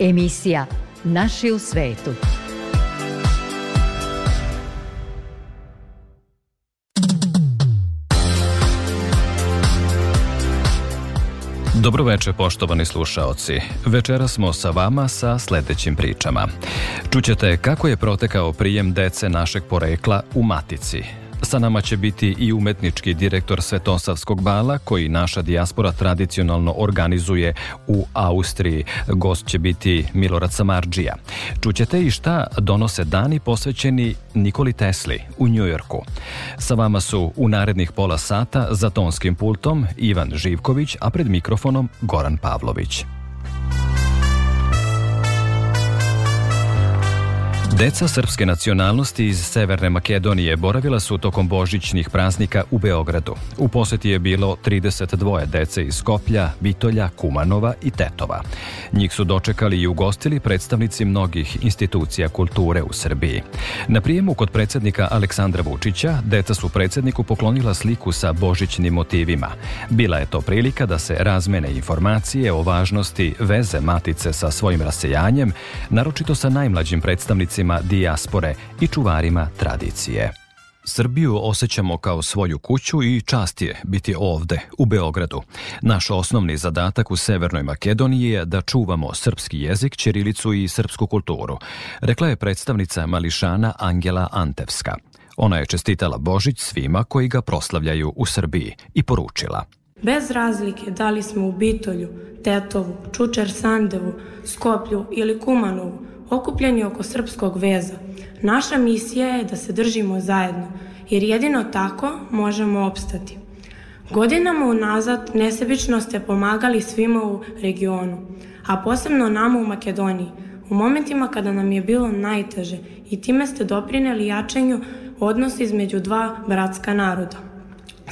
Emisija Naši u svetu. Dobroveče, poštovani slušaoci. Večera smo sa vama sa sledećim pričama. Čućete kako je protekao prijem dece našeg porekla u Matici, sa nama će biti i umetnički direktor Svetosavskog bala koji naša dijaspora tradicionalno organizuje u Austriji. Gost će biti Milorad Samarđija. Čućete i šta donose dani posvećeni Nikoli Tesli u Njujorku. Sa vama su u narednih pola sata za tonskim pultom Ivan Živković, a pred mikrofonom Goran Pavlović. Deca srpske nacionalnosti iz Severne Makedonije boravila su tokom božićnih praznika u Beogradu. U posjeti je bilo 32 dece iz Skoplja, Bitolja, Kumanova i Tetova. Njih su dočekali i ugostili predstavnici mnogih institucija kulture u Srbiji. Na prijemu kod predsjednika Aleksandra Vučića, deca su predsjedniku poklonila sliku sa božićnim motivima. Bila je to prilika da se razmene informacije o važnosti veze matice sa svojim rasejanjem, naročito sa najmlađim predstavnicima članovima dijaspore i čuvarima tradicije. Srbiju osjećamo kao svoju kuću i čast je biti ovde, u Beogradu. Naš osnovni zadatak u Severnoj Makedoniji je da čuvamo srpski jezik, čirilicu i srpsku kulturu, rekla je predstavnica Mališana Angela Antevska. Ona je čestitala Božić svima koji ga proslavljaju u Srbiji i poručila. Bez razlike da li smo u Bitolju, Tetovu, Čučer Sandevu, Skoplju ili Kumanovu, okupljeni oko srpskog veza. Naša misija je da se držimo zajedno, jer jedino tako možemo opstati. Godinama unazad nesebično ste pomagali svima u regionu, a posebno nama u Makedoniji, u momentima kada nam je bilo najteže i time ste doprineli jačanju odnosa između dva bratska naroda,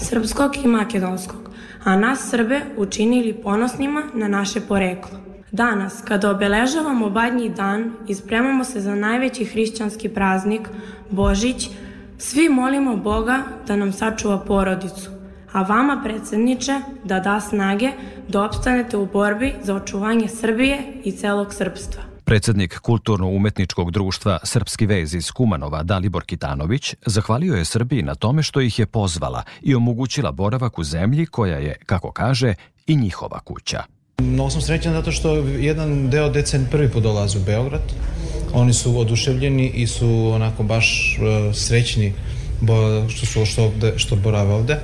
srpskog i makedonskog, a nas Srbe učinili ponosnima na naše poreklo. Danas, kada obeležavamo badnji dan i spremamo se za najveći hrišćanski praznik, Božić, svi molimo Boga da nam sačuva porodicu, a vama, predsjedniče, da da snage da opstanete u borbi za očuvanje Srbije i celog srpstva. Predsjednik Kulturno-umetničkog društva Srpski vez iz Kumanova Dalibor Kitanović zahvalio je Srbiji na tome što ih je pozvala i omogućila boravak u zemlji koja je, kako kaže, i njihova kuća. No sam srećan zato što jedan deo decen prvi put dolazi u Beograd. Oni su oduševljeni i su onako baš e, srećni što su što, ovde, što borave ovde. E,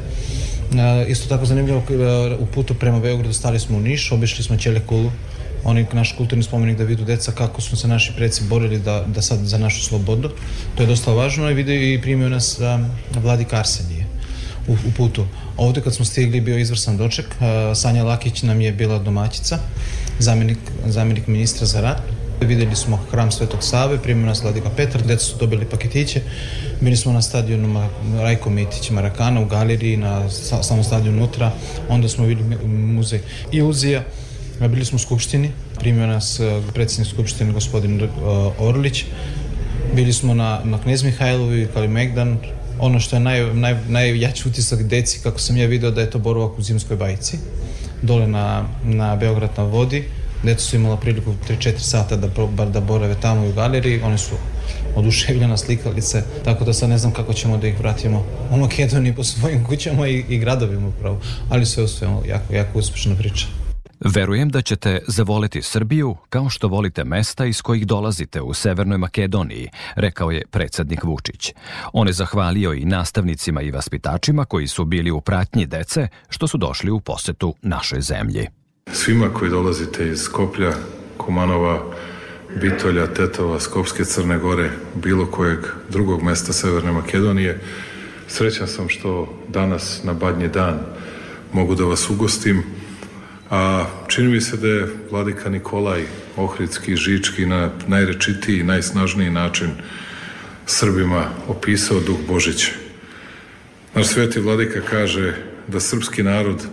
isto tako zanimljivo, e, u putu prema Beogradu stali smo u Niš, obišli smo Ćelekulu, Oni naš kulturni spomenik da vidu deca kako su se naši preci borili da, sad za našu slobodu. To je dosta važno i vidio i primio nas Vladi Karsenije u putu. Ovdje kad smo stigli bio izvrsan doček. E, Sanja Lakić nam je bila domaćica, zamjenik, zamjenik ministra za rad. Vidjeli smo hram Svetog Save, primio nas Vladika Petar, djeca su dobili paketiće. Bili smo na stadionu Rajko Mitić Marakana u galeriji, na samom stadionu unutra. Onda smo vidjeli muzej Iluzija. Bili smo u Skupštini, primio nas e, predsjednik Skupštine gospodin e, Orlić. Bili smo na, na Knez Mihajlovi, Kalimegdan, ono što je naj, naj, najjači utisak deci kako sam ja vidio da je to boravak u zimskoj bajici dole na, na Beograd na vodi Deca su imala priliku 3-4 sata da, bar da borave tamo u galeriji, oni su oduševljena slikali se, tako da sad ne znam kako ćemo da ih vratimo u Makedoniji po svojim kućama i, i gradovima upravo, ali sve u svemu jako, jako uspješna priča. Verujem da ćete zavoliti Srbiju kao što volite mesta iz kojih dolazite u Severnoj Makedoniji, rekao je predsjednik Vučić. On je zahvalio i nastavnicima i vaspitačima koji su bili u pratnji dece što su došli u posetu našoj zemlji. Svima koji dolazite iz Skoplja, Kumanova, Bitolja, Tetova, Skopske Crne Gore, bilo kojeg drugog mesta Severne Makedonije, srećan sam što danas na badnji dan mogu da vas ugostim a čini mi se da je vladika Nikolaj Ohridski, Žički na najrečitiji i najsnažniji način Srbima opisao duh Božića. Naš sveti vladika kaže da srpski narod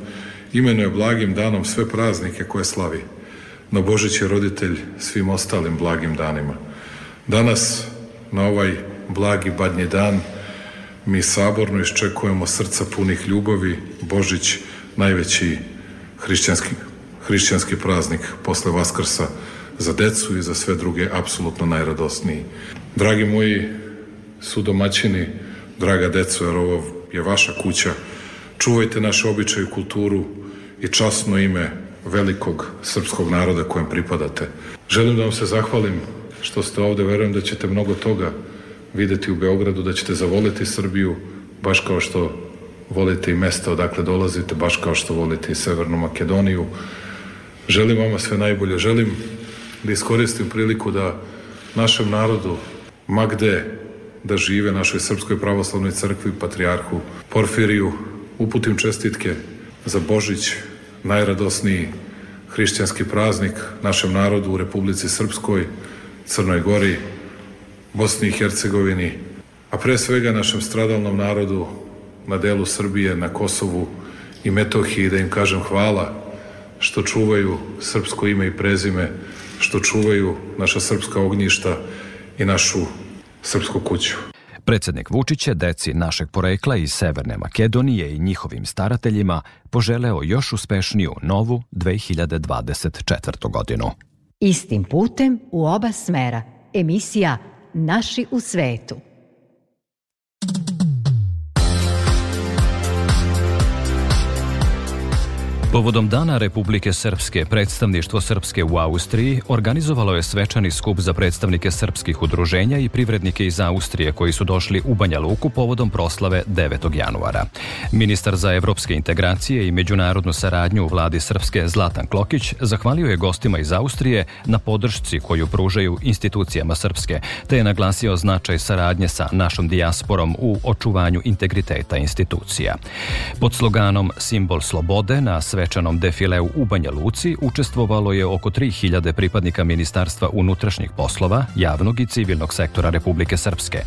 imenuje blagim danom sve praznike koje slavi, no Božić je roditelj svim ostalim blagim danima. Danas, na ovaj blagi badnji dan, mi saborno iščekujemo srca punih ljubavi, Božić, najveći hrišćanski, hrišćanski praznik posle Vaskrsa za decu i za sve druge apsolutno najradosniji. Dragi moji su domaćini draga decu jer ovo je vaša kuća, čuvajte naše običaje i kulturu i časno ime velikog srpskog naroda kojem pripadate. Želim da vam se zahvalim što ste ovde, verujem da ćete mnogo toga videti u Beogradu, da ćete zavoliti Srbiju, baš kao što volite i mesto odakle dolazite, baš kao što volite i Severnu Makedoniju. Želim vama sve najbolje. Želim da iskoristim priliku da našem narodu, magde da žive našoj Srpskoj pravoslavnoj crkvi, patrijarhu Porfiriju, uputim čestitke za Božić, najradosniji hrišćanski praznik našem narodu u Republici Srpskoj, Crnoj Gori, Bosni i Hercegovini, a pre svega našem stradalnom narodu na delu Srbije, na Kosovu i Metohiji, da im kažem hvala što čuvaju srpsko ime i prezime, što čuvaju naša srpska ognjišta i našu srpsku kuću. Predsednik Vučić je deci našeg porekla iz Severne Makedonije i njihovim starateljima poželeo još uspešniju novu 2024. godinu. Istim putem u oba smera, emisija Naši u svetu. Povodom Dana Republike Srpske, predstavništvo Srpske u Austriji organizovalo je svečani skup za predstavnike srpskih udruženja i privrednike iz Austrije koji su došli u Banja Luku povodom proslave 9. januara. Ministar za evropske integracije i međunarodnu saradnju u vladi Srpske Zlatan Klokić zahvalio je gostima iz Austrije na podršci koju pružaju institucijama Srpske, te je naglasio značaj saradnje sa našom dijasporom u očuvanju integriteta institucija. Pod sloganom Simbol slobode na sve svečanom defileu u Banja Luci učestvovalo je oko 3000 pripadnika Ministarstva unutrašnjih poslova, javnog i civilnog sektora Republike Srpske.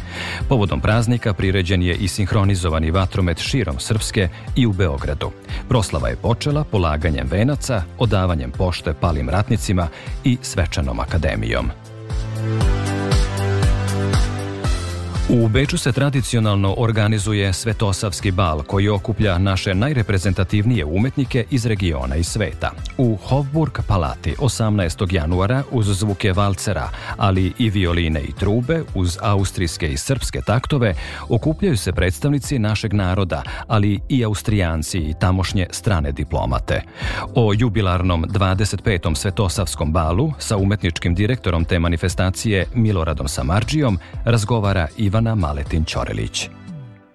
Povodom praznika priređen je i sinhronizovani vatromet širom Srpske i u Beogradu. Proslava je počela polaganjem venaca, odavanjem pošte palim ratnicima i svečanom akademijom. U Beču se tradicionalno organizuje Svetosavski bal koji okuplja naše najreprezentativnije umetnike iz regiona i sveta. U Hofburg palati 18. januara uz zvuke valcera, ali i violine i trube uz austrijske i srpske taktove okupljaju se predstavnici našeg naroda, ali i austrijanci i tamošnje strane diplomate. O jubilarnom 25. Svetosavskom balu sa umetničkim direktorom te manifestacije Miloradom Samarđijom razgovara Ivan Ivana Maletin-Ćorelić.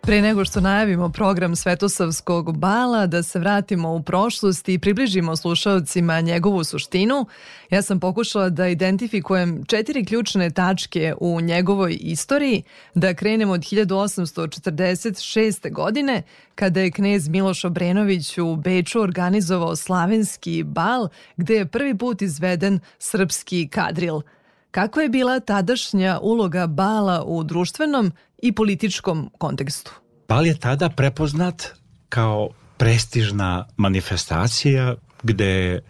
Pre nego što najavimo program Svetosavskog bala, da se vratimo u prošlost i približimo slušalcima njegovu suštinu, ja sam pokušala da identifikujem četiri ključne tačke u njegovoj istoriji, da krenemo od 1846. godine, kada je knez Miloš Obrenović u Beču organizovao slavenski bal, gde je prvi put izveden srpski kadril – Kakva je bila tadašnja uloga Bala u društvenom i političkom kontekstu? Bal je tada prepoznat kao prestižna manifestacija gde je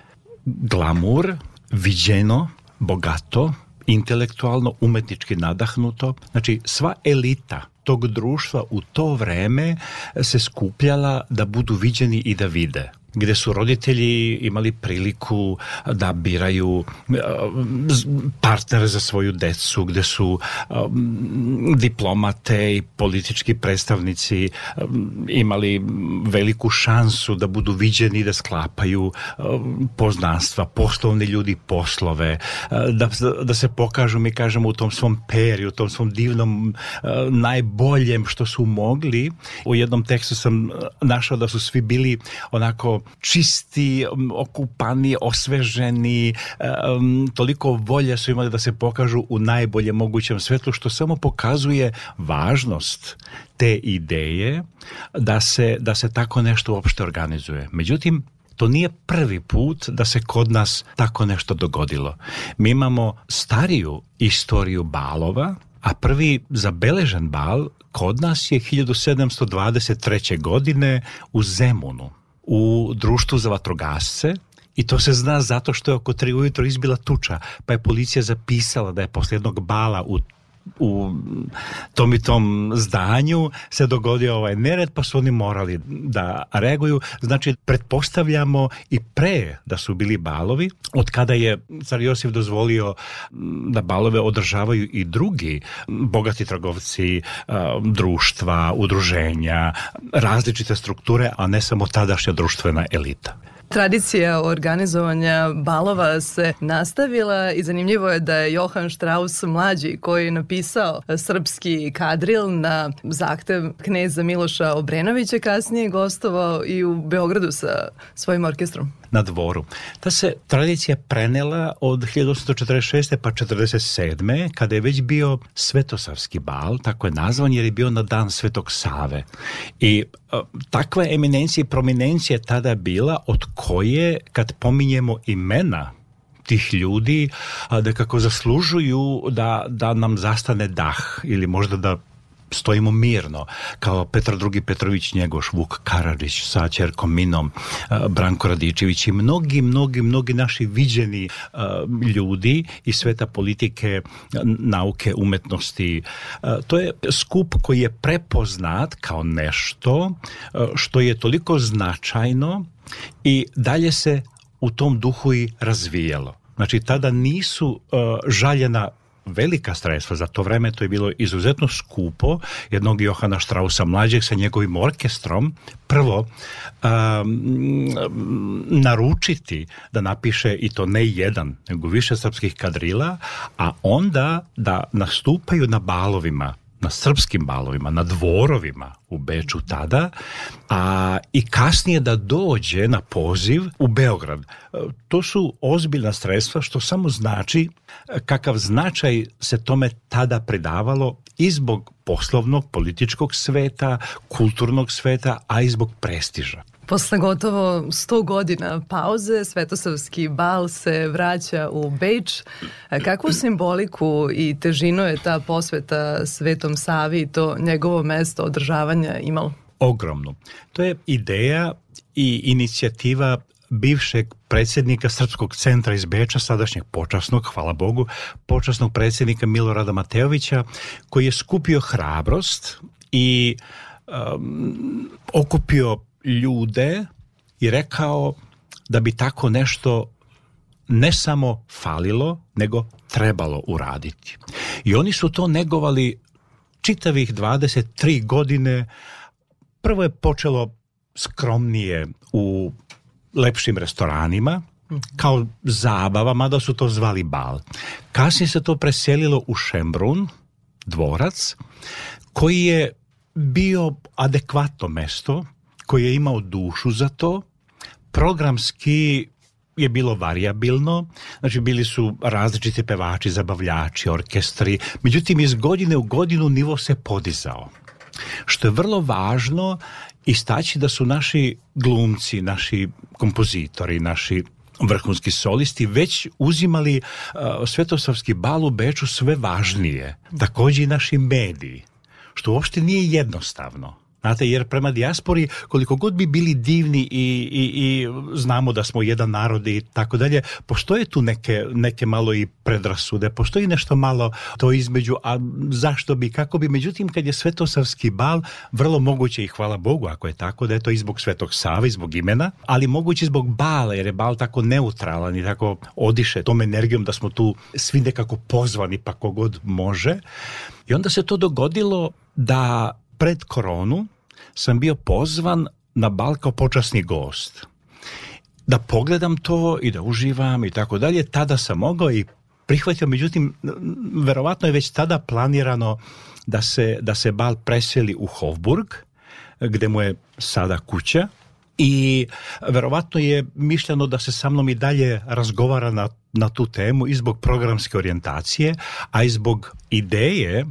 glamur viđeno, bogato, intelektualno, umetnički nadahnuto. Znači, sva elita tog društva u to vreme se skupljala da budu viđeni i da vide gdje su roditelji imali priliku da biraju e, partnere za svoju decu, gdje su e, diplomate i politički predstavnici e, imali veliku šansu da budu viđeni, da sklapaju poznanstva, poslovni ljudi poslove, da, da se pokažu, mi kažemo, u tom svom periodu, u tom svom divnom najboljem što su mogli. U jednom tekstu sam našao da su svi bili onako čisti, okupani, osveženi, e, toliko volje su imali da se pokažu u najbolje mogućem svetlu, što samo pokazuje važnost te ideje da se, da se tako nešto uopšte organizuje. Međutim, to nije prvi put da se kod nas tako nešto dogodilo. Mi imamo stariju istoriju balova, a prvi zabeležen bal kod nas je 1723. godine u Zemunu u društvu za vatrogasce i to se zna zato što je oko tri ujutro izbila tuča, pa je policija zapisala da je poslije bala u u tom i tom zdanju se dogodio ovaj nered pa su oni morali da reaguju. Znači, pretpostavljamo i pre da su bili balovi, od kada je car Josip dozvolio mm, da balove održavaju i drugi mm, bogati trgovci, društva, udruženja, različite strukture, a ne samo tadašnja društvena elita. Tradicija organizovanja balova se nastavila i zanimljivo je da je Johan Strauss mlađi koji je napisao srpski kadril na zahtjev kneza Miloša Obrenovića kasnije gostovao i u Beogradu sa svojim orkestrom na dvoru. Ta se tradicija prenela od 1846. pa 1847. kada je već bio Svetosavski bal, tako je nazvan jer je bio na dan Svetog Save. I e, takva eminencija i prominencija tada bila od koje kad pominjemo imena tih ljudi da kako zaslužuju da, da nam zastane dah ili možda da stojimo mirno kao Petar II. Petrović Njegoš, Vuk Karadžić sa Čerkom Minom, e, Branko Radičević i mnogi, mnogi, mnogi naši viđeni e, ljudi iz sveta politike, nauke, umetnosti. E, to je skup koji je prepoznat kao nešto što je toliko značajno i dalje se u tom duhu i razvijalo. Znači, tada nisu žaljena velika sredstva. Za to vreme to je bilo izuzetno skupo. Jednog Johana Strausa mlađeg sa njegovim orkestrom prvo um, naručiti da napiše i to ne jedan, nego više srpskih kadrila, a onda da nastupaju na balovima na srpskim balovima, na dvorovima u Beču tada, a i kasnije da dođe na poziv u Beograd. E, to su ozbiljna sredstva što samo znači e, kakav značaj se tome tada predavalo i zbog poslovnog, političkog sveta, kulturnog sveta, a i zbog prestiža. Posle gotovo 100 godina pauze, Svetosavski bal se vraća u Beč. E, kakvu simboliku i težinu je ta posveta Svetom Savi i to njegovo mesto održavanja imalo? Ogromno. To je ideja i inicijativa bivšeg predsjednika Srpskog centra iz Beča, sadašnjeg počasnog, hvala Bogu, počasnog predsjednika Milorada Mateovića, koji je skupio hrabrost i okupio ljude i rekao da bi tako nešto ne samo falilo, nego trebalo uraditi. I oni su to negovali čitavih 23 godine. Prvo je počelo skromnije u lepšim restoranima, kao zabava, mada su to zvali bal. Kasnije se to preselilo u Šembrun, dvorac, koji je bio adekvatno mesto koji je imao dušu za to, programski je bilo variabilno, znači bili su različiti pevači, zabavljači, orkestri, međutim iz godine u godinu nivo se podizao. Što je vrlo važno istaći da su naši glumci, naši kompozitori, naši vrhunski solisti već uzimali uh, Svetosavski bal u Beču sve važnije, također i naši mediji, što uopšte nije jednostavno. Znate, jer prema dijaspori, koliko god bi bili divni i, i, i znamo da smo jedan narod i tako dalje, postoje tu neke, neke malo i predrasude, postoji nešto malo to između, a zašto bi, kako bi, međutim kad je svetosavski bal, vrlo moguće i hvala Bogu ako je tako, da je to i zbog svetog Save, zbog imena, ali moguće zbog bala, jer je bal tako neutralan i tako odiše tom energijom da smo tu svi nekako pozvani, pa kogod može. I onda se to dogodilo da pred koronu sam bio pozvan na bal kao počasni gost. Da pogledam to i da uživam i tako dalje, tada sam mogao i prihvatio, međutim, verovatno je već tada planirano da se, da se bal preseli u Hofburg, gdje mu je sada kuća, i verovatno je mišljeno da se sa mnom i dalje razgovara na, na tu temu i zbog programske orijentacije, a i zbog ideje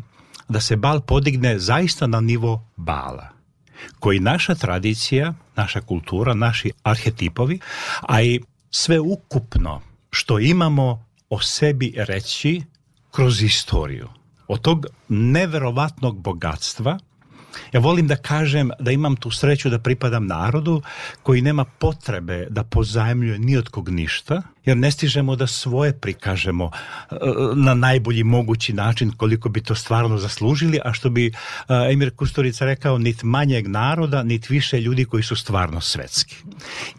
da se bal podigne zaista na nivo bala koji naša tradicija, naša kultura, naši arhetipovi, a i sve ukupno što imamo o sebi reći kroz istoriju. Od tog neverovatnog bogatstva ja volim da kažem da imam tu sreću da pripadam narodu koji nema potrebe da pozajmljuje ni od kog ništa, jer ne stižemo da svoje prikažemo e, na najbolji mogući način koliko bi to stvarno zaslužili, a što bi e, Emir Kusturica rekao, nit manjeg naroda, nit više ljudi koji su stvarno svetski.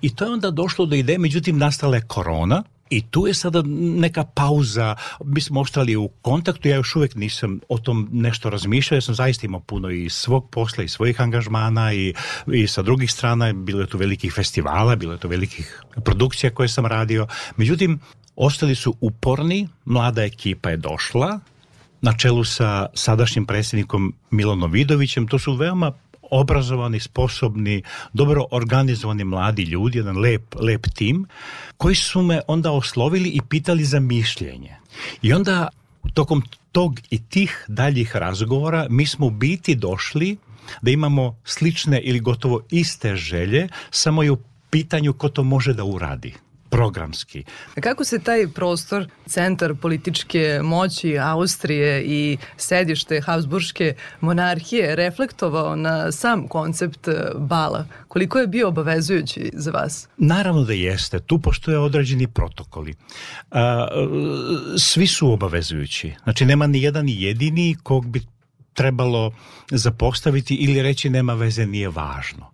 I to je onda došlo do ideje, međutim nastala je korona, i tu je sada neka pauza, mi smo ostali u kontaktu, ja još uvijek nisam o tom nešto razmišljao, jer sam zaista imao puno i svog posla i svojih angažmana i, i sa drugih strana, bilo je tu velikih festivala, bilo je tu velikih produkcija koje sam radio. Međutim, ostali su uporni, mlada ekipa je došla, na čelu sa sadašnjim predsjednikom Milanom Vidovićem, to su veoma obrazovani, sposobni, dobro organizovani mladi ljudi, jedan lep, lep tim, koji su me onda oslovili i pitali za mišljenje. I onda tokom tog i tih daljih razgovora mi smo u biti došli da imamo slične ili gotovo iste želje, samo je u pitanju ko to može da uradi programski. Kako se taj prostor, centar političke moći Austrije i sedište Habsburgske monarhije reflektovao na sam koncept e, bala? Koliko je bio obavezujući za vas? Naravno da jeste. Tu postoje određeni protokoli. E, svi su obavezujući. Znači nema ni jedan jedini kog bi trebalo zapostaviti ili reći nema veze, nije važno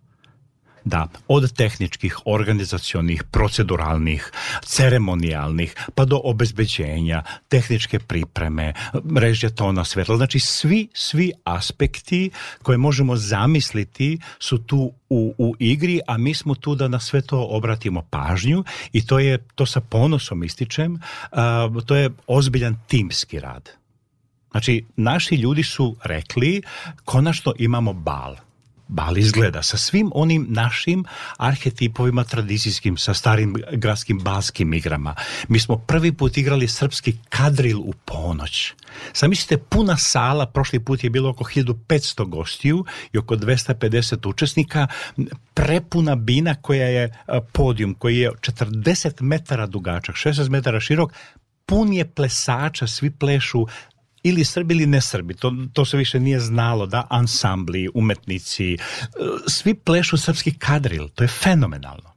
da od tehničkih, organizacionih, proceduralnih, ceremonijalnih, pa do obezbeđenja, tehničke pripreme, mreže tona svetla, znači svi, svi aspekti koje možemo zamisliti su tu u, u igri, a mi smo tu da na sve to obratimo pažnju i to je, to sa ponosom ističem, to je ozbiljan timski rad. Znači, naši ljudi su rekli, konačno imamo bal. Bali izgleda sa svim onim našim arhetipovima tradicijskim, sa starim gradskim balskim igrama. Mi smo prvi put igrali srpski kadril u ponoć. Zamislite, puna sala, prošli put je bilo oko 1500 gostiju i oko 250 učesnika, prepuna bina koja je e, podijum, koji je 40 metara dugačak, 16 metara širok, pun je plesača, svi plešu ili Srbi ili ne Srbi, to, to se više nije znalo, da ansambli, umetnici, e, svi plešu srpski kadril, to je fenomenalno.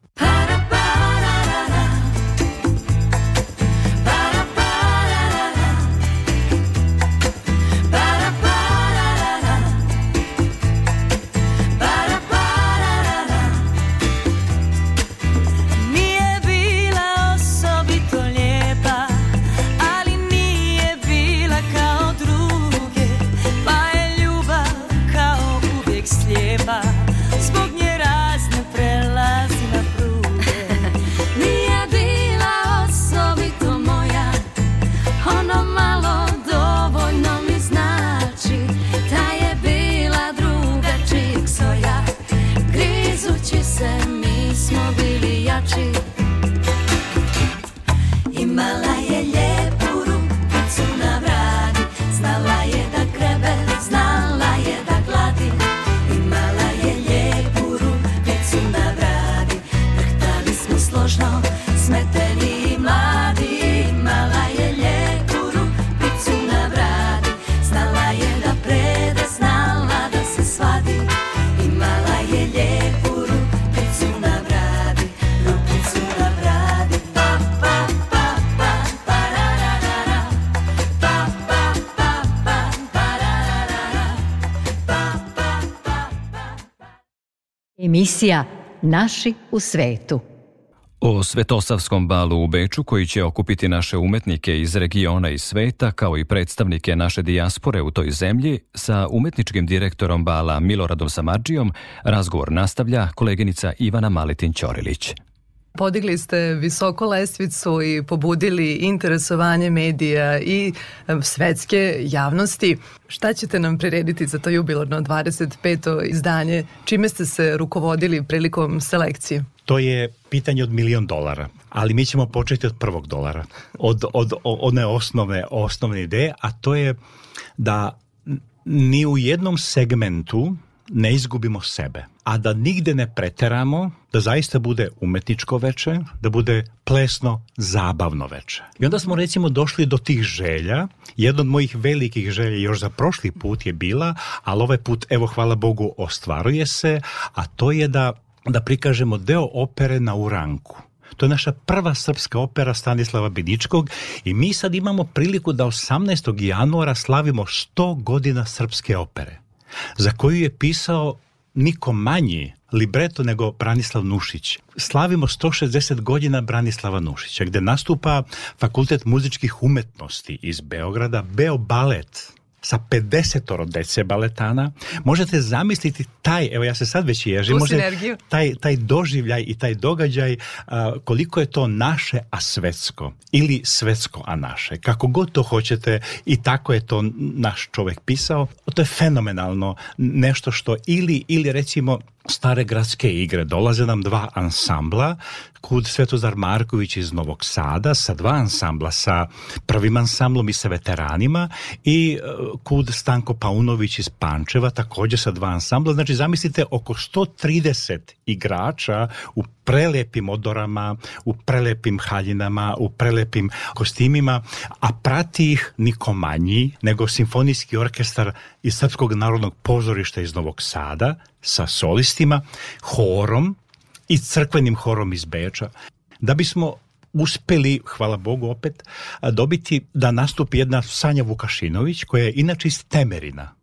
Emisija Naši u svetu. O Svetosavskom balu u Beču koji će okupiti naše umetnike iz regiona i sveta kao i predstavnike naše dijaspore u toj zemlji sa umetničkim direktorom bala Miloradom Samadžijom razgovor nastavlja koleginica Ivana Maletin-Ćorilić. Podigli ste visoko lestvicu i pobudili interesovanje medija i e, svetske javnosti. Šta ćete nam prirediti za to jubilarno 25. izdanje? Čime ste se rukovodili prilikom selekcije? To je pitanje od milion dolara, ali mi ćemo početi od prvog dolara, od, od, od one osnove, osnovne ideje, a to je da ni u jednom segmentu ne izgubimo sebe, a da nigde ne preteramo, da zaista bude umetničko veče, da bude plesno zabavno veče. I onda smo recimo došli do tih želja. Jedna od mojih velikih želja još za prošli put je bila, ali ovaj put, evo hvala Bogu, ostvaruje se, a to je da, da prikažemo deo opere na uranku. To je naša prva srpska opera Stanislava Bidičkog i mi sad imamo priliku da 18. januara slavimo 100 godina srpske opere za koju je pisao niko manji libreto nego Branislav Nušić. Slavimo 160 godina Branislava Nušića, gdje nastupa Fakultet muzičkih umetnosti iz Beograda, Beo Balet, sa 50 baletana možete zamisliti taj, evo ja se sad već ježim, možete, taj, taj doživljaj i taj događaj, koliko je to naše, a svetsko. Ili svetsko, a naše. Kako god to hoćete i tako je to naš čovjek pisao. To je fenomenalno nešto što ili, ili recimo stare gradske igre. Dolaze nam dva ansambla, kud Svetozar Marković iz Novog Sada sa dva ansambla, sa prvim ansamblom i sa veteranima i e, kud Stanko Paunović iz Pančeva također sa dva ansambla. Znači zamislite oko 130 igrača u prelepim odorama, u prelepim haljinama, u prelepim kostimima, a prati ih niko manji nego simfonijski orkestar iz Srpskog narodnog pozorišta iz Novog Sada, sa solistima, horom i crkvenim horom iz Beča, da bismo uspeli, hvala Bogu opet, dobiti da nastupi jedna Sanja Vukašinović koja je inače iz Temerina.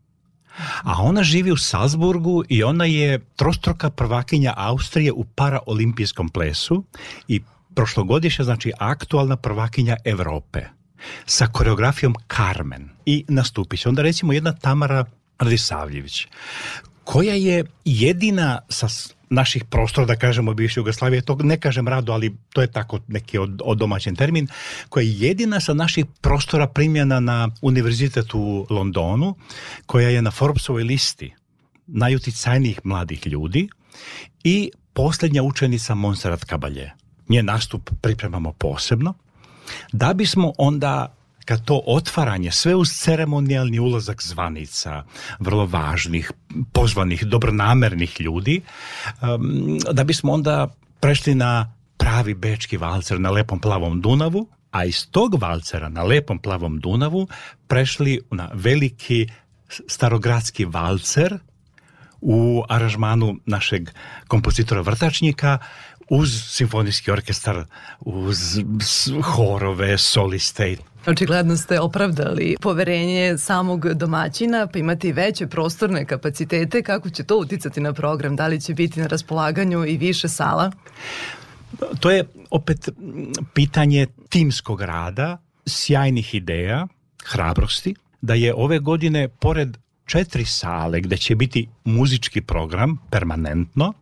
A ona živi u Salzburgu i ona je trostroka prvakinja Austrije u paraolimpijskom plesu i prošlogodišnja, znači aktualna prvakinja Europe sa koreografijom Carmen i nastupi Onda recimo jedna Tamara Radisavljević koja je jedina sa naših prostora, da kažemo, bivše Jugoslavije, to ne kažem rado, ali to je tako neki od, od domaćen termin, koja je jedina sa naših prostora primjena na univerzitetu u Londonu, koja je na Forbesovoj listi najuticajnijih mladih ljudi i posljednja učenica Monserrat Kabalje. Nje nastup pripremamo posebno, da bismo onda to otvaranje, sve uz ceremonijalni ulazak zvanica, vrlo važnih, pozvanih, dobronamernih ljudi, da bismo onda prešli na pravi bečki valcer na lepom plavom Dunavu, a iz tog valcera na lepom plavom Dunavu prešli na veliki starogradski valcer u aranžmanu našeg kompozitora vrtačnika uz simfonijski orkestar, uz horove, soliste Očigledno ste opravdali poverenje samog domaćina, pa imati veće prostorne kapacitete. Kako će to uticati na program? Da li će biti na raspolaganju i više sala? To je opet pitanje timskog rada, sjajnih ideja, hrabrosti, da je ove godine pored četiri sale gdje će biti muzički program permanentno,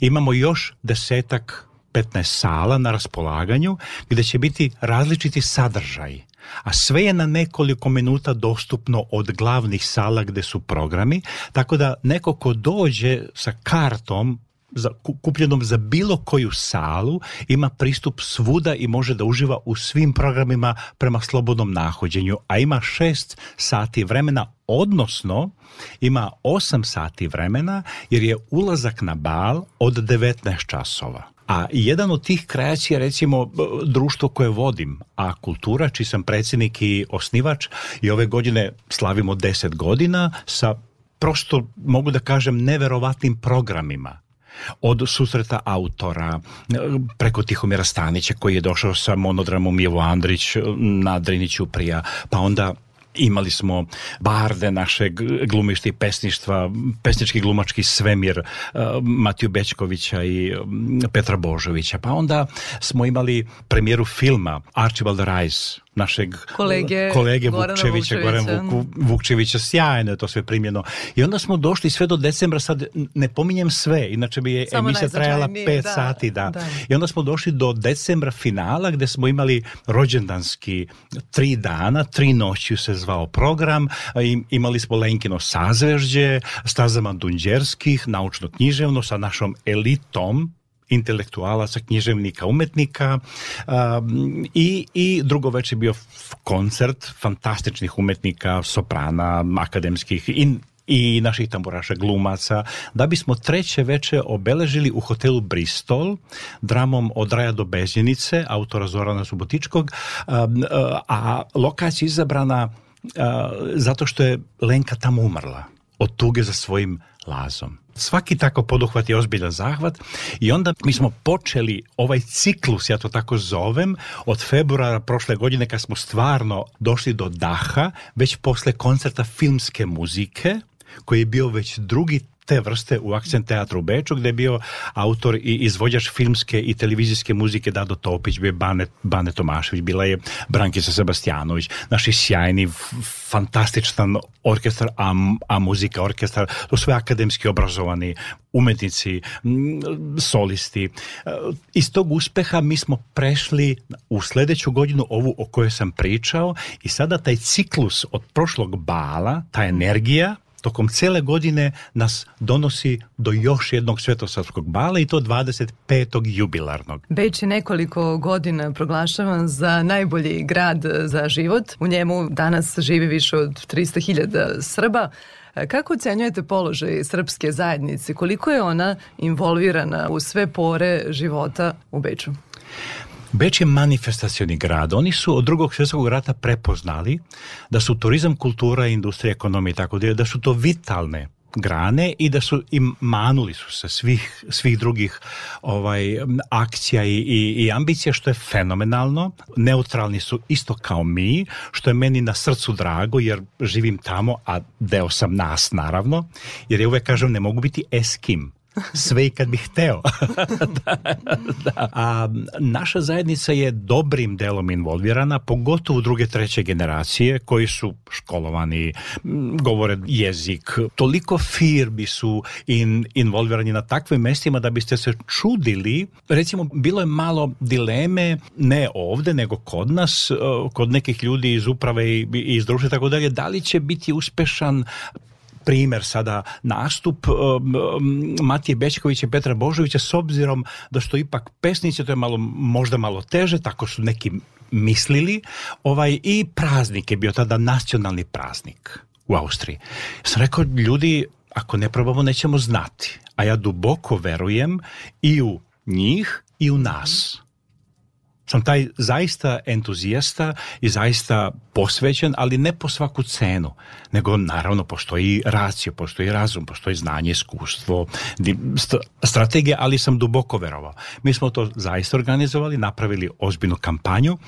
imamo još desetak 15 sala na raspolaganju gdje će biti različiti sadržaj. A sve je na nekoliko minuta dostupno od glavnih sala gdje su programi, tako da neko ko dođe sa kartom za, kupljenom za bilo koju salu ima pristup svuda i može da uživa u svim programima prema slobodnom nahođenju, a ima šest sati vremena, odnosno ima osam sati vremena jer je ulazak na bal od 19 časova. A jedan od tih kreacija recimo društvo koje vodim, a kultura čiji sam predsjednik i osnivač i ove godine slavimo deset godina sa prosto mogu da kažem neverovatnim programima od susreta autora preko Tihomira Stanića koji je došao sa monodramom Jevo Andrić na Driniću prija, pa onda Imali smo barde naše glumište i pesništva, pesnički glumački svemir e, Matiju Bečkovića i e, Petra Božovića. Pa onda smo imali premijeru filma Archibald Rice našeg kolege, kolege Vukčevića, Vukčevića, sjajno je to sve primljeno. I onda smo došli sve do decembra, sad ne pominjem sve, inače bi je emisija trajala pet da, sati. Da. I onda smo došli do decembra finala gdje smo imali rođendanski tri dana, tri noći se zvao program, imali smo Lenkino sazvežđe, stazama Dunđerskih, naučno-književno sa našom elitom, intelektualaca, književnika, umetnika um, i, i drugo već je bio koncert fantastičnih umetnika, soprana, akademskih i i naših tamburaša glumaca, da bismo treće veče obeležili u hotelu Bristol dramom Od raja do bezjenice, autora Zorana Subotičkog, um, a, lokacija izabrana uh, zato što je Lenka tamo umrla od tuge za svojim lazom. Svaki tako poduhvat je ozbiljan zahvat i onda mi smo počeli ovaj ciklus, ja to tako zovem, od februara prošle godine kad smo stvarno došli do daha, već posle koncerta filmske muzike, koji je bio već drugi te vrste u Akcent teatru u Beču gdje je bio autor i izvođač filmske i televizijske muzike Dado Topić, bio je Bane, Bane Tomašević, bila je Brankica Sebastijanović naši sjajni, fantastičan orkestar, a, muzika orkestar, to sve akademski obrazovani umetnici, solisti. E, iz tog uspeha mi smo prešli u sljedeću godinu ovu o kojoj sam pričao i sada taj ciklus od prošlog bala, ta energija tokom cele godine nas donosi do još jednog svetosavskog bala i to 25. jubilarnog. Beć je nekoliko godina proglašavan za najbolji grad za život. U njemu danas živi više od 300.000 Srba. Kako ocenjujete položaj srpske zajednice? Koliko je ona involvirana u sve pore života u Beču? Beč je manifestacioni grad. Oni su od drugog svjetskog rata prepoznali da su turizam, kultura, industrija, ekonomija i tako dalje, da su to vitalne grane i da su im manuli su se svih, svih drugih ovaj, akcija i, i, ambicija što je fenomenalno neutralni su isto kao mi što je meni na srcu drago jer živim tamo a deo sam nas naravno jer ja uvijek kažem ne mogu biti eskim sve i kad bih hteo. A, naša zajednica je dobrim delom involvirana, pogotovo druge, treće generacije koji su školovani, mm, govore jezik. Toliko firmi su in, involvirani na takvim mestima da biste se čudili. Recimo, bilo je malo dileme, ne ovde, nego kod nas, eh, kod nekih ljudi iz uprave i iz društva i tako dalje, da li će biti uspešan primjer sada nastup um, um, Matije Bečkovića i Petra Božovića s obzirom da što ipak pesnici, to je malo, možda malo teže, tako su neki mislili, ovaj, i praznik je bio tada nacionalni praznik u Austriji. Sam rekao, ljudi, ako ne probamo, nećemo znati. A ja duboko verujem i u njih i u nas. Mhm sam taj zaista entuzijasta i zaista posvećen, ali ne po svaku cenu, nego naravno postoji racija, postoji razum, postoji znanje, iskustvo, strategija, ali sam duboko verovao. Mi smo to zaista organizovali, napravili ozbiljnu kampanju,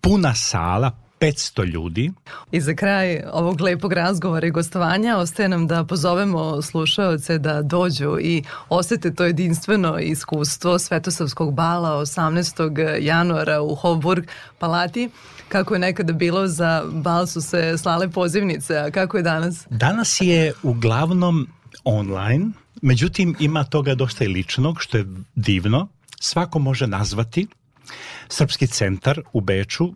puna sala, 500 ljudi. I za kraj ovog lepog razgovora i gostovanja ostaje nam da pozovemo slušaoce da dođu i osjete to jedinstveno iskustvo Svetosavskog bala 18. januara u Hoburg palati. Kako je nekada bilo za bal su se slale pozivnice, a kako je danas? Danas je uglavnom online, međutim ima toga dosta i ličnog što je divno. Svako može nazvati Srpski centar u Beču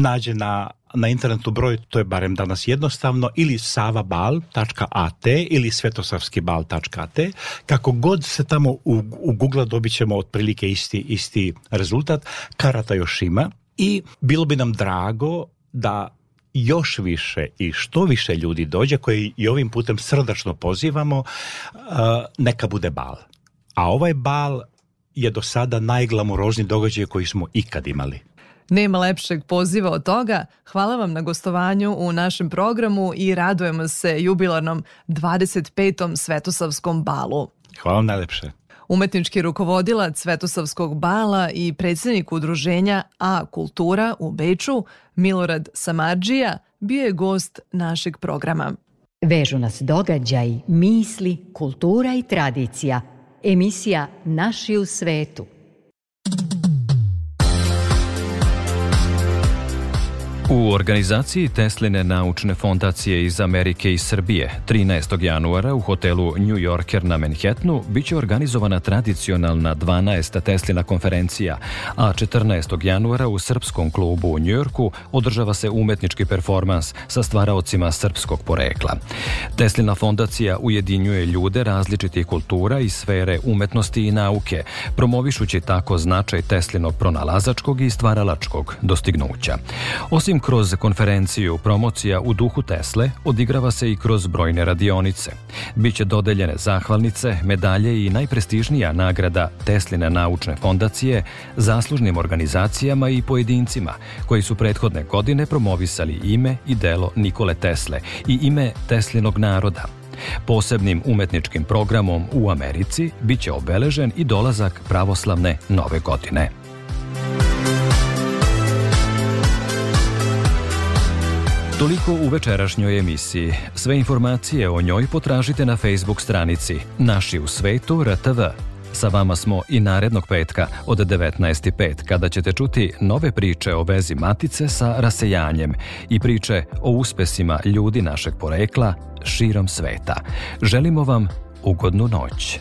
nađe na na internetu broj, to je barem danas jednostavno, ili savabal.at ili svetosavskibal.at. Kako god se tamo u, u Google dobit ćemo otprilike isti, isti rezultat. Karata još ima i bilo bi nam drago da još više i što više ljudi dođe koji i ovim putem srdačno pozivamo, neka bude bal. A ovaj bal je do sada najglamurozniji događaj koji smo ikad imali. Nema lepšeg poziva od toga. Hvala vam na gostovanju u našem programu i radujemo se jubilarnom 25. Svetosavskom balu. Hvala vam najlepše. Umetnički rukovodilac Svetosavskog bala i predsjednik udruženja A Kultura u Beču, Milorad Samadžija, bio je gost našeg programa. Vežu nas događaj, misli, kultura i tradicija. Emisija Naši u svetu. U organizaciji Tesline naučne fondacije iz Amerike i Srbije 13. januara u hotelu New Yorker na Manhattanu biće organizovana tradicionalna 12. Teslina konferencija, a 14. januara u Srpskom klubu u Njujorku održava se umetnički performans sa stvaraocima srpskog porekla. Teslina fondacija ujedinjuje ljude različitih kultura i sfere umetnosti i nauke, promovišući tako značaj Teslinog pronalazačkog i stvaralačkog dostignuća. Osim kroz konferenciju, promocija u duhu Tesle odigrava se i kroz brojne radionice. Biće dodeljene zahvalnice, medalje i najprestižnija nagrada Tesline naučne fondacije zaslužnim organizacijama i pojedincima koji su prethodne godine promovisali ime i delo Nikole Tesle i ime Teslinog naroda. Posebnim umetničkim programom u Americi biće obeležen i dolazak pravoslavne nove godine. Toliko u večerašnjoj emisiji. Sve informacije o njoj potražite na Facebook stranici Naši u svetu RTV. Sa vama smo i narednog petka od 19.5. kada ćete čuti nove priče o vezi matice sa rasejanjem i priče o uspesima ljudi našeg porekla širom sveta. Želimo vam ugodnu noć.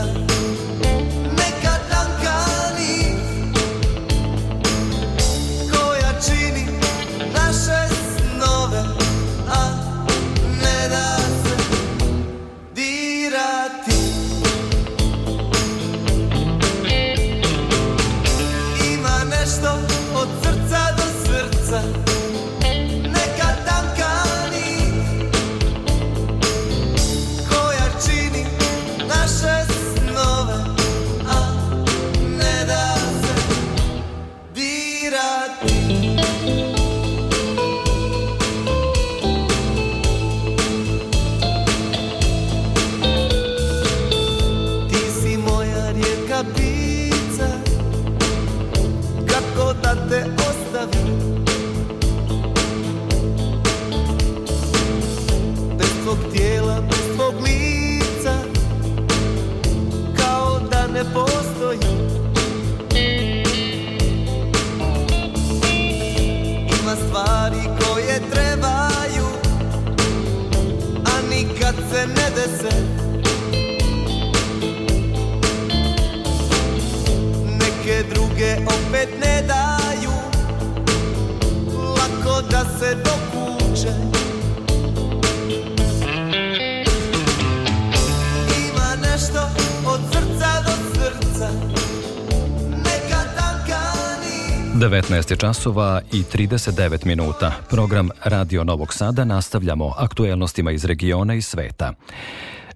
Gracias. da se dokuče Ima nešto od srca do srca 19 časova i 39 minuta. Program Radio Novog Sada nastavljamo aktuelnostima iz regiona i sveta.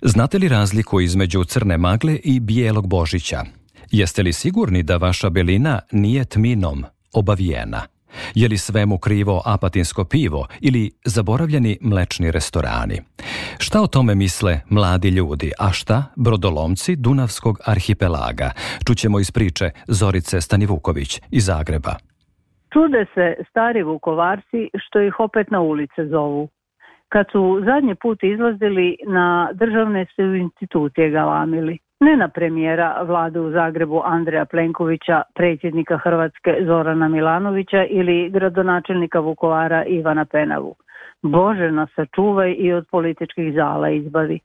Znate li razliku između crne magle i bijelog božića? Jeste li sigurni da vaša belina nije tminom obavijena? Je li svemu krivo apatinsko pivo ili zaboravljeni mlečni restorani? Šta o tome misle mladi ljudi, a šta brodolomci Dunavskog arhipelaga? Čućemo iz priče Zorice Stanivuković iz Zagreba. Čude se stari vukovarci što ih opet na ulice zovu. Kad su zadnji put izlazili na državne su institucije galamili ne na premijera vlade u Zagrebu Andreja Plenkovića, predsjednika Hrvatske Zorana Milanovića ili gradonačelnika Vukovara Ivana Penavu. Bože nas sačuvaj i od političkih zala izbavi.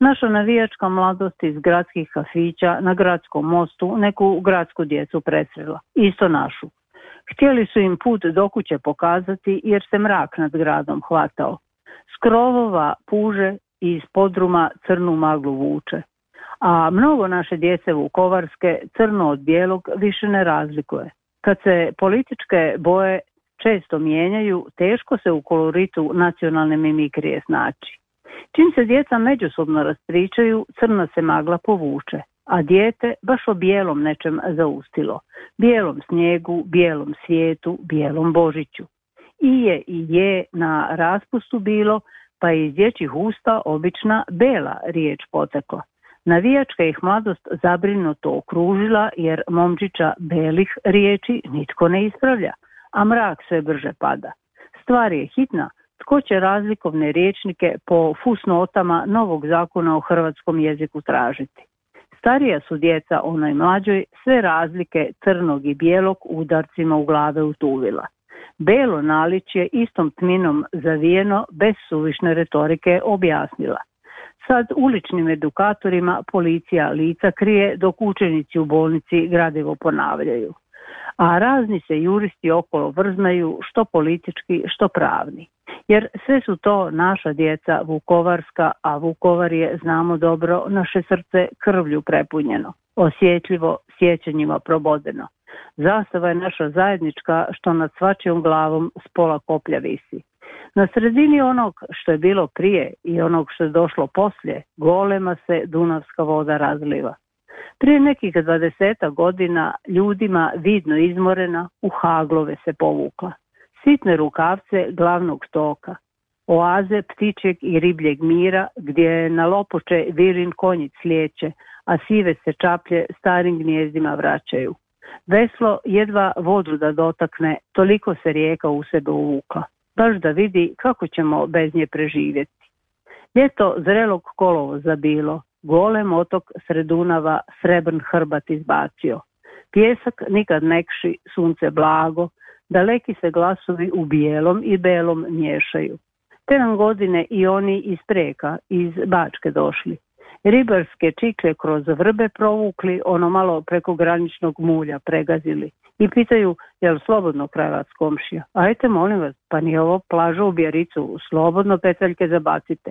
Naša navijačka mladost iz gradskih kafića na gradskom mostu neku gradsku djecu presrela, isto našu. Htjeli su im put do kuće pokazati jer se mrak nad gradom hvatao. Skrovova puže i iz podruma crnu maglu vuče a mnogo naše djece vukovarske crno od bijelog više ne razlikuje. Kad se političke boje često mijenjaju, teško se u koloritu nacionalne mimikrije znači. Čim se djeca međusobno raspričaju, crna se magla povuče, a dijete baš o bijelom nečem zaustilo. Bijelom snijegu, bijelom svijetu, bijelom božiću. I je i je na raspustu bilo, pa je iz dječjih usta obična bela riječ potekla. Navijačka ih mladost zabrinuto okružila jer momčića belih riječi nitko ne ispravlja, a mrak sve brže pada. Stvar je hitna, tko će razlikovne riječnike po fusnotama novog zakona o hrvatskom jeziku tražiti. Starija su djeca onoj mlađoj sve razlike crnog i bijelog udarcima u glave utuvila. Belo naličje istom tminom zavijeno bez suvišne retorike objasnila – Sad uličnim edukatorima policija lica krije dok učenici u bolnici gradivo ponavljaju. A razni se juristi okolo vrznaju što politički što pravni. Jer sve su to naša djeca Vukovarska, a Vukovar je, znamo dobro, naše srce krvlju prepunjeno, osjetljivo, sjećanjima probodeno. Zastava je naša zajednička što nad svačijom glavom s pola koplja visi. Na sredini onog što je bilo prije i onog što je došlo poslije, golema se Dunavska voda razliva. Prije nekih dvadeseta godina ljudima vidno izmorena u haglove se povukla. Sitne rukavce glavnog toka, oaze ptičeg i ribljeg mira gdje je na lopuče virin konjic slijeće, a sive se čaplje starim gnjezdima vraćaju. Veslo jedva vodu da dotakne, toliko se rijeka u sebe uvukla baš da vidi kako ćemo bez nje preživjeti. Ljeto zrelog kolovo zabilo, golem otok sredunava srebrn hrbat izbacio. Pjesak nikad nekši, sunce blago, daleki se glasovi u bijelom i belom mješaju. Te nam godine i oni iz preka, iz Bačke došli. Ribarske čikle kroz vrbe provukli, ono malo preko graničnog mulja pregazili – i pitaju jel slobodno kravac komšija. Ajte molim vas, pa nije ovo plaža u Bjericu, slobodno petaljke zabacite.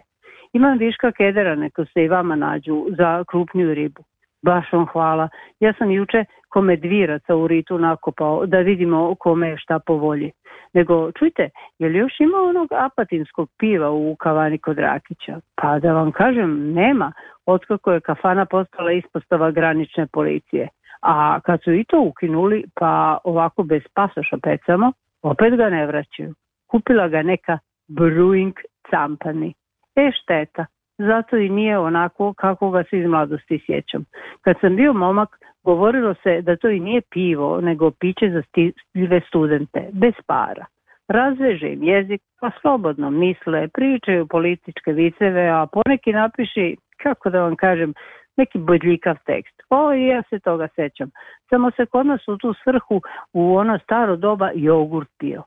Imam viška kedera, neko se i vama nađu za krupnju ribu. Baš vam hvala. Ja sam juče kome dviraca u ritu nakopao da vidimo kome je šta povolji. Nego, čujte, je li još ima onog apatinskog piva u kavani kod Rakića? Pa da vam kažem, nema, otkako je kafana postala ispostava granične policije. A kad su i to ukinuli, pa ovako bez pasoša pecamo, opet ga ne vraćaju. Kupila ga neka Brewing Company. E šteta, zato i nije onako kako ga se iz mladosti sjećam. Kad sam bio momak, govorilo se da to i nije pivo, nego piće za stive studente, bez para. Razveže im jezik, pa slobodno misle, pričaju političke viceve, a poneki napiši, kako da vam kažem, neki bodljikav tekst. O, i ja se toga sećam. Samo se kod nas u tu svrhu u ono staro doba jogurt pio.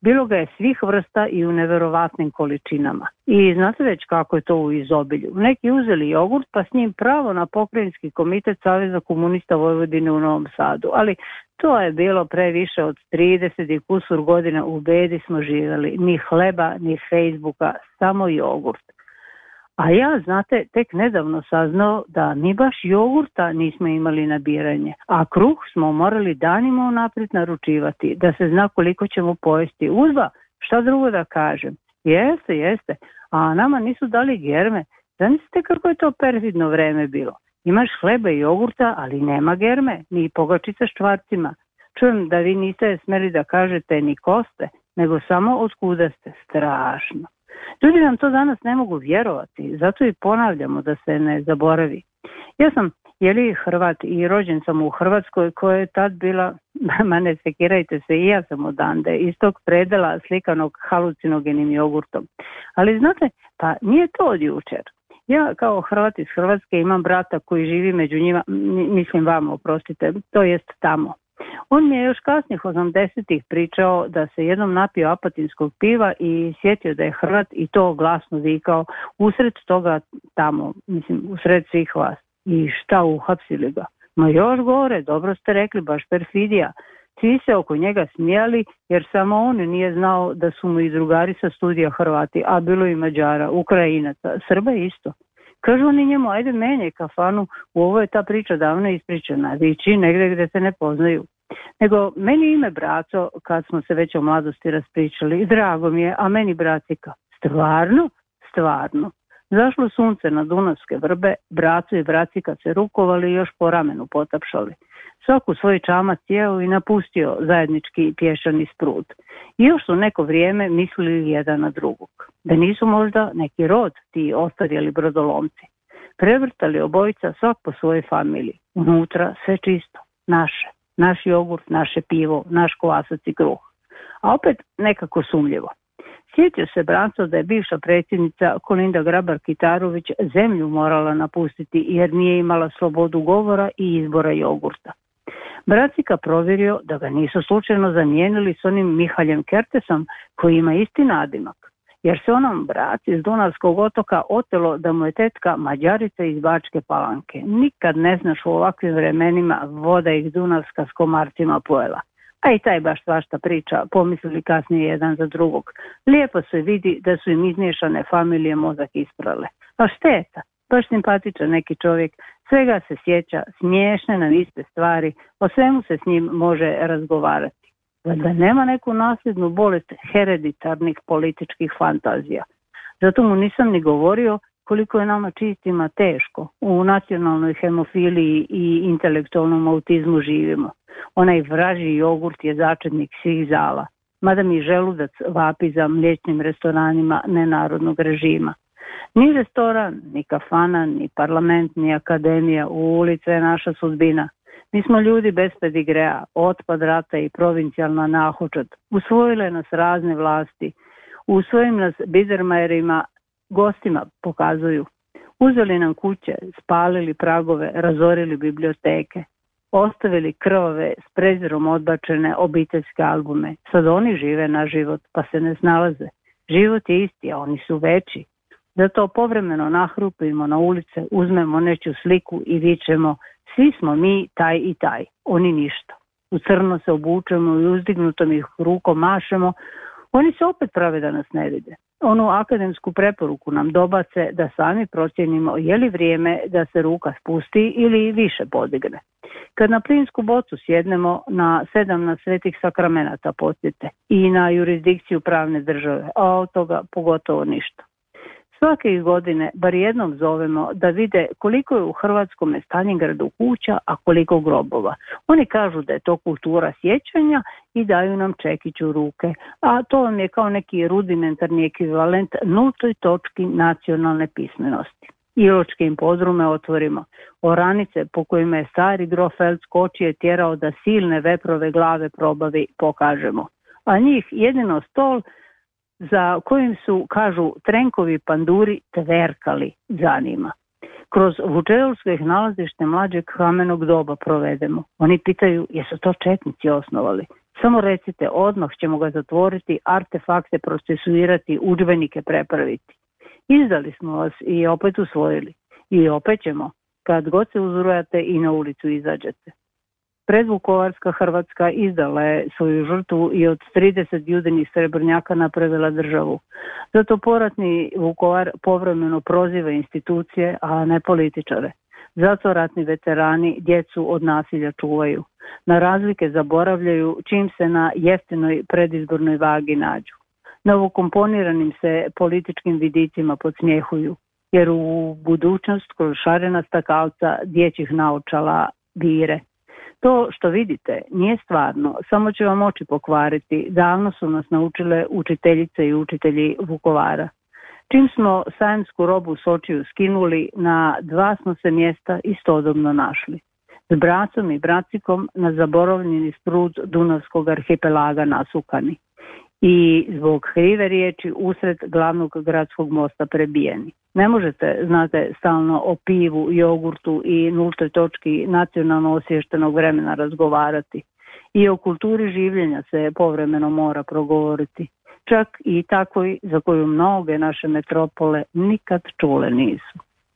Bilo ga je svih vrsta i u neverovatnim količinama. I znate već kako je to u izobilju. Neki uzeli jogurt pa s njim pravo na pokrajinski komitet Saveza komunista Vojvodine u Novom Sadu. Ali to je bilo previše od 30 i kusur godina u bedi smo živjeli. Ni hleba, ni Facebooka, samo jogurt. A ja, znate, tek nedavno saznao da ni baš jogurta nismo imali na biranje, a kruh smo morali danima unaprijed naručivati, da se zna koliko ćemo pojesti. Uzva, šta drugo da kažem? Jeste, jeste, a nama nisu dali germe. Zamislite kako je to perfidno vreme bilo. Imaš hleba i jogurta, ali nema germe, ni pogačica s Čujem da vi niste smeli da kažete ni koste, nego samo od ste. Strašno. Ljudi nam to danas ne mogu vjerovati, zato i ponavljamo da se ne zaboravi. Ja sam je li Hrvat i rođen sam u Hrvatskoj koja je tad bila, ma ne sekirajte se, i ja sam odande, iz tog predela slikanog halucinogenim jogurtom. Ali znate, pa nije to od jučer. Ja kao Hrvat iz Hrvatske imam brata koji živi među njima, mislim vama, oprostite, to jest tamo. On mi je još kasnih 80-ih pričao da se jednom napio apatinskog piva i sjetio da je Hrvat i to glasno vikao usred toga tamo, mislim, usred svih vas. I šta uhapsili ga? Ma još gore, dobro ste rekli, baš perfidija. Svi se oko njega smijali jer samo on nije znao da su mu i drugari sa studija Hrvati, a bilo i Mađara, Ukrajinaca, Srba isto. Kažu oni njemu, ajde menjaj kafanu, u ovo je ta priča davno ispričana, vići negde gde se ne poznaju. Nego, meni ime braco, kad smo se već o mladosti raspričali, drago mi je, a meni bracika, stvarno, stvarno. Zašlo sunce na Dunavske vrbe, bracu i bracika se rukovali i još po ramenu potapšali svaku svoj čamac jeo i napustio zajednički pješani sprut. I još su neko vrijeme mislili jedan na drugog. Da nisu možda neki rod ti ostarjeli brodolomci. Prevrtali obojica svak po svojoj familiji. Unutra sve čisto. Naše. Naš jogurt, naše pivo, naš kvasac i kruh. A opet nekako sumljivo. Sjetio se Branco da je bivša predsjednica Kolinda Grabar-Kitarović zemlju morala napustiti jer nije imala slobodu govora i izbora jogurta. Bracika provjerio da ga nisu slučajno zamijenili s onim Mihaljem Kertesom koji ima isti nadimak, jer se onom brat iz Dunavskog otoka otelo da mu je tetka Mađarica iz Bačke palanke. Nikad ne znaš u ovakvim vremenima voda ih Dunavska s komartima pojela. A i taj baš svašta priča, pomislili kasnije jedan za drugog. Lijepo se vidi da su im izmiješane familije mozak isprale. A šteta, baš simpatičan neki čovjek, Svega se sjeća, smiješne na iste stvari, o svemu se s njim može razgovarati. Da nema neku nasljednu bolest hereditarnih političkih fantazija. Zato mu nisam ni govorio koliko je nama čistima teško u nacionalnoj hemofiliji i intelektualnom autizmu živimo. Onaj vraži jogurt je začetnik svih zala, mada mi želudac vapi za mliječnim restoranima nenarodnog režima. Ni restoran, ni kafana, ni parlament, ni akademija, ulice je naša sudbina. Mi smo ljudi bez pedigreja, otpad rata i provincijalna nahočat. Usvojile nas razne vlasti. U svojim nas bidermajerima gostima pokazuju. Uzeli nam kuće, spalili pragove, razorili biblioteke. Ostavili krvave, s prezirom odbačene obiteljske albume. Sad oni žive na život, pa se ne snalaze. Život je isti, a oni su veći da to povremeno nahrupimo na ulice, uzmemo neću sliku i vičemo svi smo mi taj i taj, oni ništa. U crno se obučemo i uzdignutom ih rukom mašemo, oni se opet prave da nas ne vide. Onu akademsku preporuku nam dobace da sami procjenimo je li vrijeme da se ruka spusti ili više podigne. Kad na plinsku bocu sjednemo na sedam na svetih sakramenata posjete i na jurisdikciju pravne države, a od toga pogotovo ništa. Svake godine bar jednom zovemo da vide koliko je u hrvatskom Stalingradu kuća, a koliko grobova. Oni kažu da je to kultura sjećanja i daju nam čekiću ruke, a to vam je kao neki rudimentarni ekvivalent nultoj točki nacionalne pismenosti. Iločke im podrume otvorimo. Oranice po kojima je stari Grofeld je tjerao da silne veprove glave probavi pokažemo. A njih jedino stol za kojim su, kažu, trenkovi panduri tverkali zanima. Kroz Vučerovsko ih nalazište mlađeg kamenog doba provedemo. Oni pitaju, jesu to četnici osnovali? Samo recite, odmah ćemo ga zatvoriti, artefakte procesuirati, udžbenike prepraviti. Izdali smo vas i opet usvojili. I opet ćemo, kad god se uzrojate i na ulicu izađete predvukovarska Hrvatska izdala je svoju žrtvu i od 30 judenih srebrnjaka napravila državu. Zato poratni Vukovar povremeno proziva institucije, a ne političare. Zato ratni veterani djecu od nasilja čuvaju. Na razlike zaboravljaju čim se na jeftinoj predizbornoj vagi nađu. komponiranim se političkim vidicima podsmjehuju, jer u budućnost kroz šarena stakalca dječjih naočala vire. To što vidite nije stvarno, samo će vam oči pokvariti, davno su nas naučile učiteljice i učitelji Vukovara. Čim smo sajemsku robu s očiju skinuli, na dva smo se mjesta istodobno našli. S bracom i bracikom na zaboravljeni sprud Dunavskog arhipelaga nasukani i zbog krive riječi usred glavnog gradskog mosta prebijeni. Ne možete, znate, stalno o pivu, jogurtu i nultoj točki nacionalno osviještenog vremena razgovarati. I o kulturi življenja se povremeno mora progovoriti. Čak i takoj za koju mnoge naše metropole nikad čule nisu.